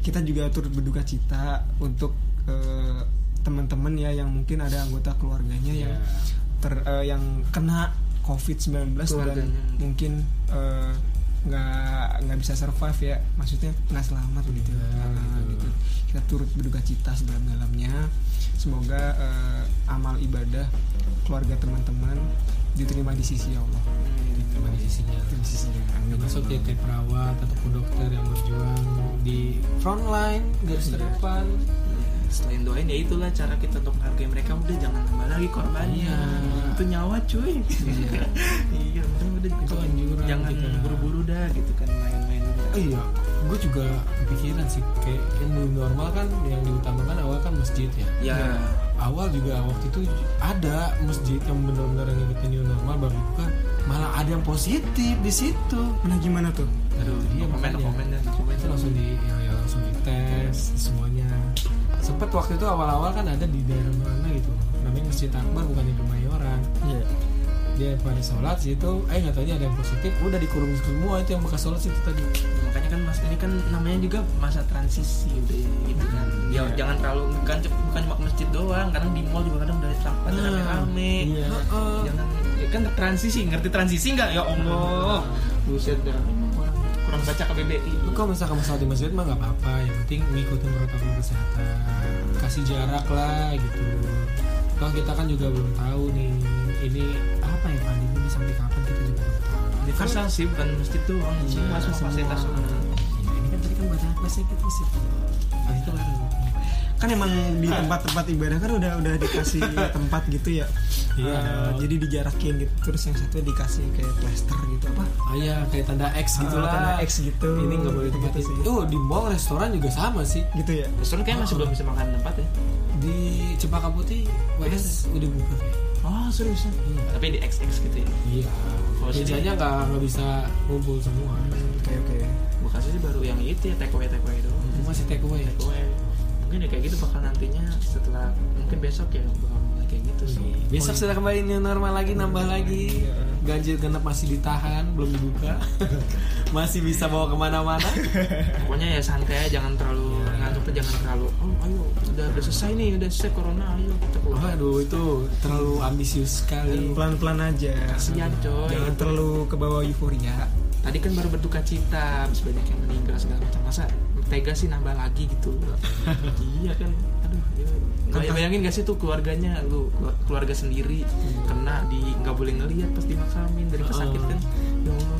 kita juga turut berduka cita untuk eh, teman-teman ya yang mungkin ada anggota keluarganya yang Iya. ter eh, yang kena COVID-19 dan mungkin nggak nggak bisa survive ya maksudnya nggak selamat gitu. Nah, gitu. Kita turut berduka cita sedalam-dalamnya. Semoga eh, amal ibadah keluarga teman-teman diterima di sisi Allah. Terima di sisinya. di sisinya amin. Termasuk ya kayak perawat ataupun dokter yang berjuang di front line garis terdepan. selain doain ya itulah cara kita untuk menghargai mereka. Udah jangan tambah lagi korbannya. Iya. itu nyawa cuy. Iya. iya udah udah Itu anjuran jangan buru-buru dah gitu kan udah Oh iya, gue juga kepikiran sih kayak yang new normal kan yang diutamakan awal kan masjid ya. ya Awal juga waktu itu ada masjid yang benar-benar ngikutin new normal baru buka malah ada yang positif di situ. Nah gimana tuh? aduh Iya, komen makanya. komen dan komen Itu langsung di ya, ya langsung dites semuanya. Sempet waktu itu awal-awal kan ada di daerah mana gitu. Namanya Masjid Akbar bukan di Kemayoran. Iya. Dia pada sholat situ, eh nggak taunya ada yang positif, udah dikurung semua itu yang bekas sholat situ tadi. Kan mas? Ini kan namanya juga masa transisi udah gitu kan. Ya Iya. jangan terlalu bukan bukan cuma ke masjid doang kadang di mall juga kadang udah pada Nah, rame-rame. Iya. jangan ya kan transisi ngerti transisi nggak? Ya allah. Buset dah kurang kurang baca KBBI Lu kalau misalkan mau sholat di masjid mah nggak apa-apa yang penting ngikutin protokol kesehatan. Kasih jarak lah gitu. Kalau kita kan juga belum tahu nih ini apa ya pandemi ini sampai kapan universal sih bukan masjid doang Iya, semua semua fasilitas semua. Ini kan tadi kan baca bahasa kita sih Pas itu baru Kan emang di tempat-tempat ibadah kan udah udah dikasih tempat gitu ya. Iya. Eh, jadi dijarakin gitu. Terus yang satu dikasih kayak plaster gitu apa? ah ya kayak tanda X gitu Ah, lah tanda X gitu. ini nggak boleh Gitu ditempatin sih. oh di mall restoran juga sama sih Gitu ya. restoran kayaknya masih belum bisa makan tempat ya di Cempaka Putih WS udah buka kayak oh serius Iya. tapi di XX gitu ya iya Mejanya nggak nggak bisa ngumpul semua. Oke oke. Bekasi sih baru yang itu ya take away take away doang. Itu masih take away. Take away. Mungkin ya kayak gitu bakal nantinya setelah mungkin besok ya bakal kayak gitu sih Besok sudah kembali new normal lagi, nambah lagi. Ganjil genap masih ditahan, belum dibuka. masih bisa bawa ke mana-mana. pokoknya ya santai aja jangan terlalu ngantuk tuh jangan terlalu oh ayo udah udah selesai nih udah selesai corona ayo kita keluar Waduh, itu terlalu ambisius sekali. Pelan-pelan aja. kasihan coy Jangan terlalu ke bawah euforia. tadi kan baru berduka cita habis banyak yang meninggal segala macam masa tega sih nambah lagi gitu. Iya kan aduh ya. Bayang- bayangin gak sih tuh keluarganya? Lu keluar- keluarga sendiri kena di nggak boleh ngelihat pas dimakamin dari kesakit kan. Ya Allah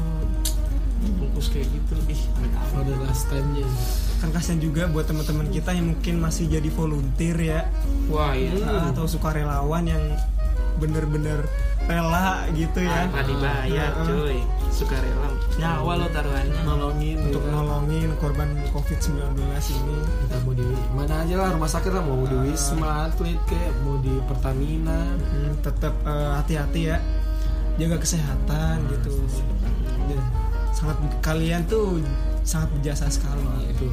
bungkus kayak gitu ih. Oh, the last time-nya. kan kasihan juga buat teman-teman kita yang mungkin masih jadi volunteer ya. Wah iya. Atau sukarelawan yang bener-bener rela gitu ya. Nggak dibayar Ah, ah. cuy. Suka rela nyawa lo taruhannya. Nolongin. Untuk gitu. nolongin korban covid-19 ini. Kita mau di mana aja lah rumah sakit lah mau di Wisma Atlet kayak mau di Pertamina. Hmm, tetap eh, hati-hati ya. Jaga kesehatan gitu. Dan sangat kalian tuh sangat berjasa sekali. Itu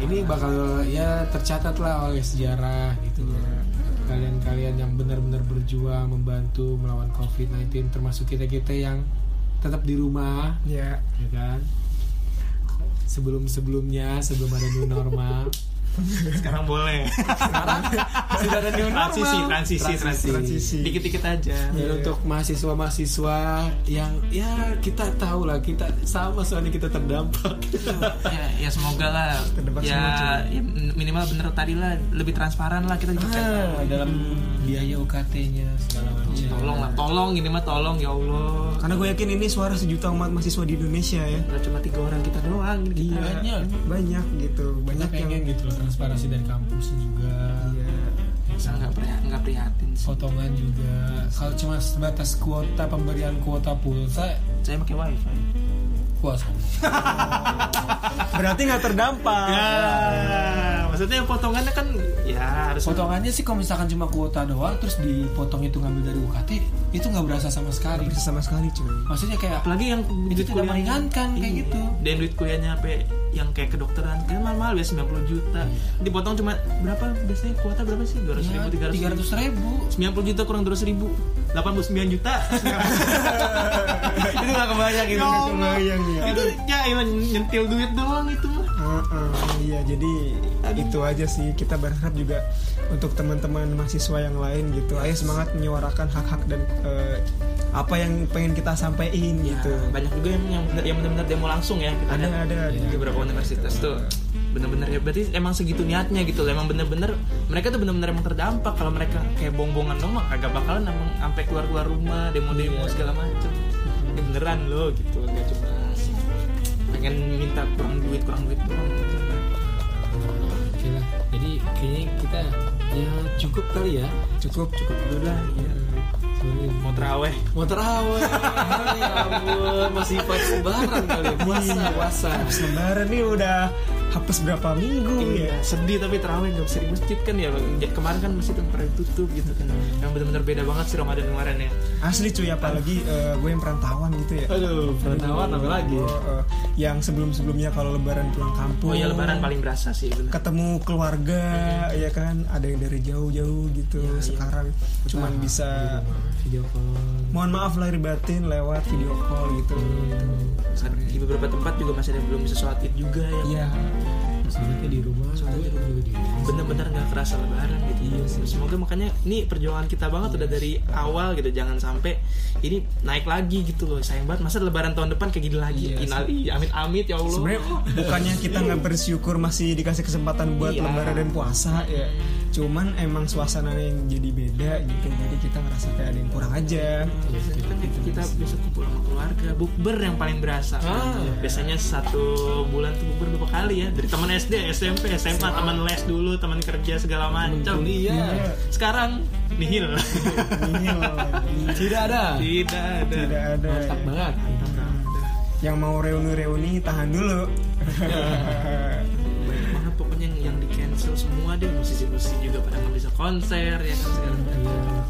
ini bakal ya tercatat lah oleh sejarah gitu kalian-kalian yang benar-benar berjuang membantu melawan COVID-19 termasuk kita-kita yang tetap di rumah ya. ya kan? Sebelum-sebelumnya sebelum ada new normal sekarang boleh. Sudah ada new normal. Transisi transisi transisi. Transisi. dikit dikit aja. Dan untuk mahasiswa-mahasiswa yang ya kita tahu lah kita sama soalnya kita terdampak. Ya, ya semoga lah. Semua, ya, ya minimal bener tadi lah lebih transparan lah kita juga. Ah, dalam biaya UKT-nya segala macam. tolong lah tolong ini mah tolong ya Allah. Karena gue yakin ini suara sejuta umat mahasiswa di Indonesia ya. Gak cuma tiga orang kita doang. Iya. banyak banyak gitu banyak banyak yang gitu loh transparansi dari kampus juga Iya. Nggak prihatin, nggak prihatin sih. potongan juga kalau cuma sebatas kuota pemberian kuota pulsa Saya pakai wifi. kuasa berarti nggak terdampak Ya, maksudnya potongannya kan ya harus potongannya sih kalau misalkan cuma kuota doang terus dipotong itu ngambil dari UKT itu nggak berasa sama sekali. Bisa sama sekali cuy. Maksudnya kayak apalagi yang itu tidak meringankan kayak Iya. gitu. Dan duit kuliahnya sampai yang kayak kedokteran kan mahal-mahal ya 90 juta. Dipotong cuma berapa biasanya? Kuota berapa sih? 200 ribu, 300 tiga ratus ribu. 90 juta kurang 200 ribu. 89 juta. Itu nggak kebayang gitu Ya Allah. kebayang ya. itu ya nyentil duit doang itu mah Heeh, iya jadi itu aja sih. Kita berharap juga untuk teman-teman mahasiswa yang lain gitu ayo semangat menyuarakan hak-hak dan eh, apa yang pengen kita sampaikan Ya, gitu. banyak juga yang yang, benar-benar demo langsung ya. Kita ada lihat. ada di beberapa universitas tuh bener-bener ya berarti emang segitu niatnya gitu loh. Emang bener-bener mereka tuh bener-bener emang terdampak. Kalau mereka kayak bong-bongan dong mah kagak bakalan emang sampai keluar-keluar rumah demo-demo segala macem. Ini beneran loh gitu nggak cuma pengen minta kurang duit kurang duit doang gitu. Oke lah. Jadi kayaknya kita ya cukup kali ya. cukup cukup dulu lah ya. Soalnya mau teraweh mau terawih. ya ampun, masih pas lebaran kali ya. Puasa, puasa. Habis lebaran nih udah hapus berapa minggu Iya, ya sedih tapi terawih nggak bisa di masjid kan ya Ya, kemarin kan masjid pernah ditutup gitu kan yang bener-bener beda banget sih Ramadan kemarin ya asli cuy apalagi eh, gue yang perantauan gitu ya Aduh, perantauan apa lagi? Eh, yang sebelum-sebelumnya kalau lebaran pulang kampung. Oh ya lebaran paling berasa sih bener. Ketemu keluarga ya kan? Ada yang dari jauh-jauh gitu sekarang. Cuman bisa video call. mohon maaf lahir batin lewat video call gitu. Saat di beberapa tempat juga masih ada yang belum bisa sholat id juga ya. Iya Sholatnya di rumah, sholatnya juga di rumah. bener-bener nggak kerasa lebaran gitu. Iya semoga makanya ini perjuangan kita banget udah dari awal gitu jangan sampai ini naik lagi gitu loh. Sayang banget masa lebaran tahun depan kayak gini lagi? Iya, Inali amit amit ya Allah. Sebenarnya bukannya kita nggak bersyukur masih dikasih kesempatan buat Iya. lebaran dan puasa ya cuman emang suasananya yang jadi beda gitu jadi kita ngerasa kayak ada yang kurang aja. Kan kita, kita bisa kumpul sama keluarga bukber yang paling berasa. Ah. biasanya satu bulan tuh bukber berapa kali ya? Dari teman SD SMP SMA teman les dulu teman kerja segala macam Kuliah. sekarang nihil. Nihil. Tidak ada. tidak ada. Tidak ada. Mantap banget. yang mau reuni-reuni tahan dulu cancel semua deh musisi-musisi juga pada nggak bisa konser ya kan macam Iya.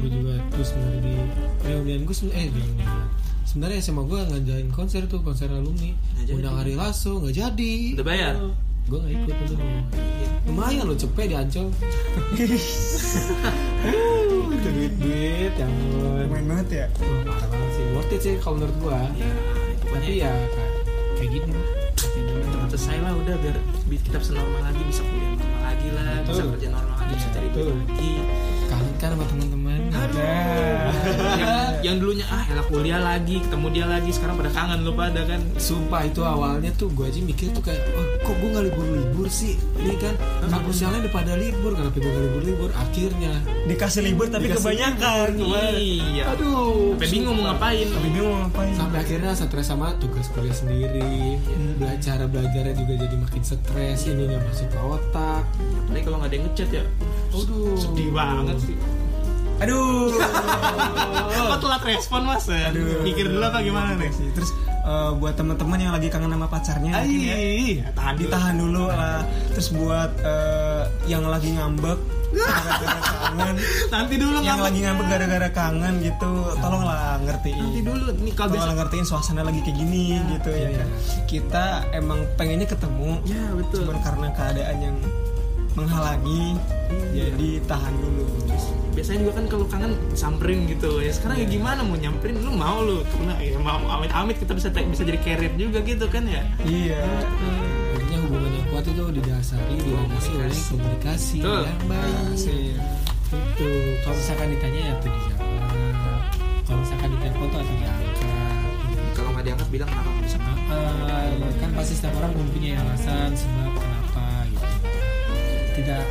Gue juga terus sebenarnya di reunian gue sebenarnya eh reunian. Sebenarnya sama gue ngadain konser tuh konser alumni. Jadi. Undang Ari Lasso nggak jadi. udah bayar Gue nggak ikut tuh. Lumayan loh cepet di Ancol. Itu duit-duit yang main banget ya parah banget sih. Worth it sih kalau menurut gue. ya pokoknya Tapi ya kayak, kayak gini lah. Selesai lah udah biar bi- kita bisa normal lagi bisa kuliah normal lagi lah bisa Betul. kerja normal lagi bisa cari duit lagi. Kangen kan sama teman-teman. Yang, yang dulunya ah elah kuliah lagi ketemu dia lagi sekarang pada kangen lu pada kan? Sumpah itu awalnya tuh gue aja mikir tuh kayak oh, kok gue nggak libur-libur sih? Ini kan kampus yang lain udah pada libur kenapa gue nggak libur-libur? Akhirnya. Dikasih libur tapi Dikasih kebanyakan. iya. aduh. Sampai bingung mau ngapain. Tapi bingung mau ngapain. sampai akhirnya stres sama tugas kuliah sendiri. Belajar belajarnya juga jadi makin stres ini nggak masuk ke otak. Apalagi kalau nggak ada yang ngechat ya? Aduh. Sedih banget sih. Aduh. kok telat respon mas? Aduh. mikir dulu apa gimana nih? Sih. Terus eh, buat teman-teman yang lagi kangen sama pacarnya mungkin ya. Ai, tahan dulu. Ditahan dulu lah. Terus buat eh, yang lagi ngambek gara-gara kangen, nanti dulu yang ngambek. lagi ngambek gara-gara kangen gitu, tolonglah ngertiin. nanti dulu nih kalau Tolonglah ngertiin suasana lagi kayak gini gitu ya kan. Kita emang pengennya ketemu, ya betul cuman karena keadaan yang menghalangi, jadi tahan dulu. biasanya juga kan kalau kangen samperin gitu ya sekarang ya gimana mau nyamperin lu mau lu karena ya mau amit amit kita bisa bisa jadi carrier juga gitu kan ya Iya. Artinya hubungan yang kuat itu didasari dilandasi oleh komunikasi Betul. yang baik. Sih. Itu kalau misalkan ditanya ya tuh dijawab. Kalau misalkan ditelepon tuh atau diangkat. kalau nggak diangkat bilang kenapa nggak bisa Ah, kan pasti setiap orang mempunyai alasan sebab. Tidak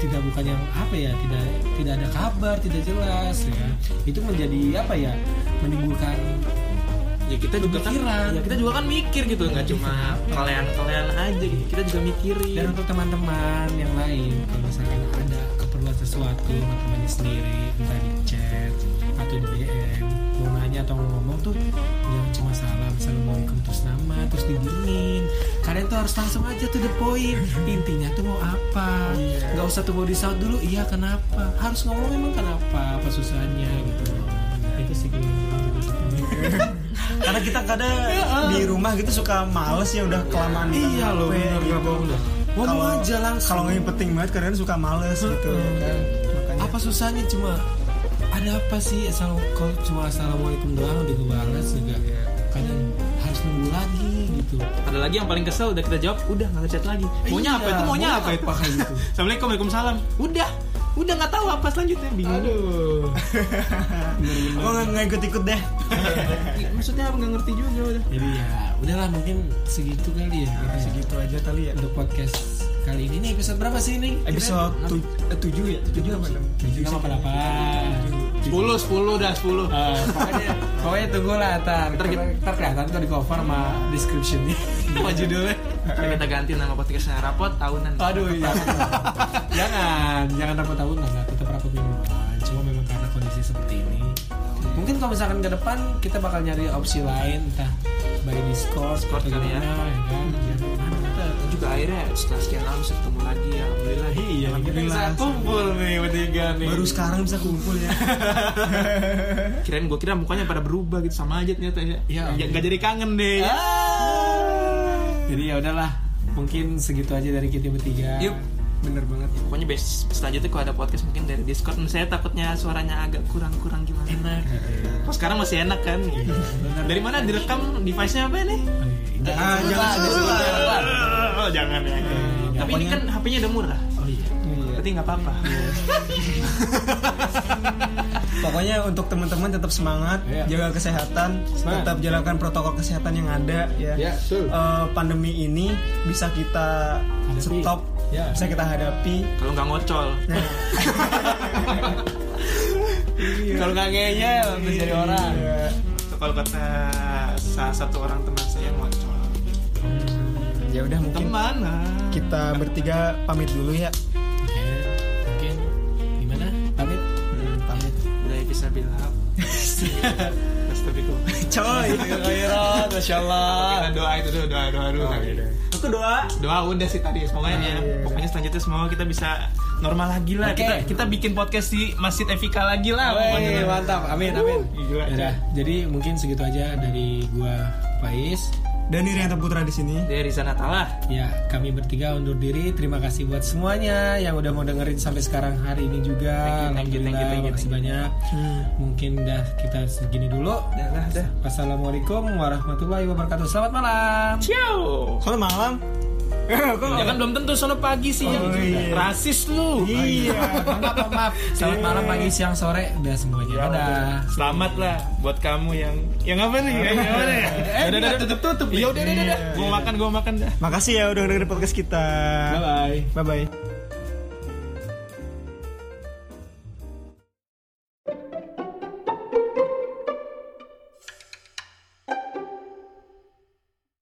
tidak bukan yang apa ya tidak tidak ada kabar tidak jelas ya. Itu menjadi apa ya menimbulkan ya kita juga kan ya kita juga kan mikir gitu nggak cuma kalian kalian aja gitu. Kita juga mikirin. Dan untuk teman-teman yang lain kalau misalkan ada keperluan sesuatu sama temannya sendiri entah di chat atau di DM mau nanya atau mau ngomong tuh cuma salam assalamualaikum terus nama terus didiemin kalian tuh harus langsung aja to the point. Intinya tuh mau apa? Nggak usah tunggu di saut dulu iya kenapa? Harus ngomong emang kenapa apa susahnya gitu. Itu sih gue Karena kita kadang di rumah gitu suka males ya udah kelamaan Iya loh, bener, gitu. Ngomong Kalau- aja langsung. Kalau nggak penting banget kadang suka males gitu kan. Apa susahnya? Cuma ada apa sih? Asal kalau cuma assalamualaikum doang udah ngebales juga. Kadang harus nunggu lagi gitu. Ada lagi yang paling kesel udah kita jawab udah nggak ngechat lagi. Maunya Iya, apa? Itu maunya apa itu? kayak gitu assalamualaikum waalaikumsalam. Udah udah nggak tahu apa selanjutnya bingung. Aduh. Gue nggak nggak ikut-ikut deh. maksudnya apa? Nggak ngerti juga udah. Jadi ya udahlah mungkin segitu kali ya. Kita Segitu aja kali ya. untuk podcast kali ini. Nih episode berapa sih ini? Episode tu- tujuh ya, tujuh apa tujuh sama delapan sepuluh sepuluh dah sepuluh Eh, pokoknya pokoknya tunggu lah ntar ntar, ntar kelihatan tuh di cover sama descriptionnya apa judulnya Ya, kita ganti nama podcastnya rapot tahunan Aduh iya. jangan, jangan rapat tahunan lah, tetap rapat mingguan. Cuma memang karena kondisi seperti ini. Mungkin kalau misalkan ke depan kita bakal nyari opsi lain, entah by Discord, Discord atau kali ya. gimana, ya kan? Juga akhirnya setelah sekian lama bisa ketemu lagi ya alhamdulillah Iya, kita bisa kumpul nih bertiga nih. Baru sekarang bisa kumpul ya. kirain gue kira mukanya pada berubah gitu sama aja ternyata ya Iya. ya nggak jadi kangen deh ya. Jadi ya udahlah, mungkin segitu aja dari kita bertiga. Yuk, bener banget. pokoknya bes selanjutnya kalau ada podcast mungkin dari Discord saya takutnya suaranya agak kurang-kurang gimana Enak. Oh, sekarang masih enak kan dari mana direkam device-nya apa nih Jangan sebut lah. oh jangan ya tapi ini kan HP-nya udah murah Oh iya. Iya. berarti nggak apa-apa Pokoknya untuk teman-teman tetap semangat, Iya. jaga kesehatan, Semangat. tetap jalankan protokol kesehatan yang ada ya. Ya, betul. Eh, pandemi ini bisa kita Hadapi. stop, Ya. bisa kita hadapi. kalau nggak ngocol Nah, Kalau nggak ngeyel bisa jadi orang. iya. kalau kata salah satu orang teman saya ngocol Ya udah mungkin ke mana kita bertiga pamit dulu ya. Oke, mungkin gimana? Pamit. Hmm, pamit. udah bisa bilang Astagfirullah Coy. Khairat, masya Allah. Doa itu dulu, doa doa dulu. Aku doa. Doa udah sih tadi. Semoga ya, iya, iya. pokoknya selanjutnya semoga kita bisa normal lagi lah. Kita kita bikin podcast di Masjid Evika lagi lah. Wey, mantap. Amin, amin. Gila. Yaudah, jadi mungkin segitu aja dari gua Faiz. Dan Irianto Putra di sini. Dari Riza Natala. Ya, kami bertiga undur diri. Terima kasih buat semuanya yang udah mau dengerin sampai sekarang hari ini juga. Thank you, thank you, thank you, Alhamdulillah, thank you, makasih thank you. banyak. Hmm. Mungkin udah kita segini dulu. Dah lah, dah. Wassalamualaikum warahmatullahi wabarakatuh. Selamat malam. Ciao. Selamat malam. Ya kan belum tentu sono pagi sih. iya. Rasis lu. Iya. maaf maaf, selamat malam pagi siang sore udah semuanya Ya, udah udah. Selamat lah buat kamu yang yang apa nih? Yang gimana ya? eh udah tutup tutup Iya udah udah udah. Gua makan gua makan dah. Makasih ya udah dengerin podcast kita. Bye bye. Bye bye.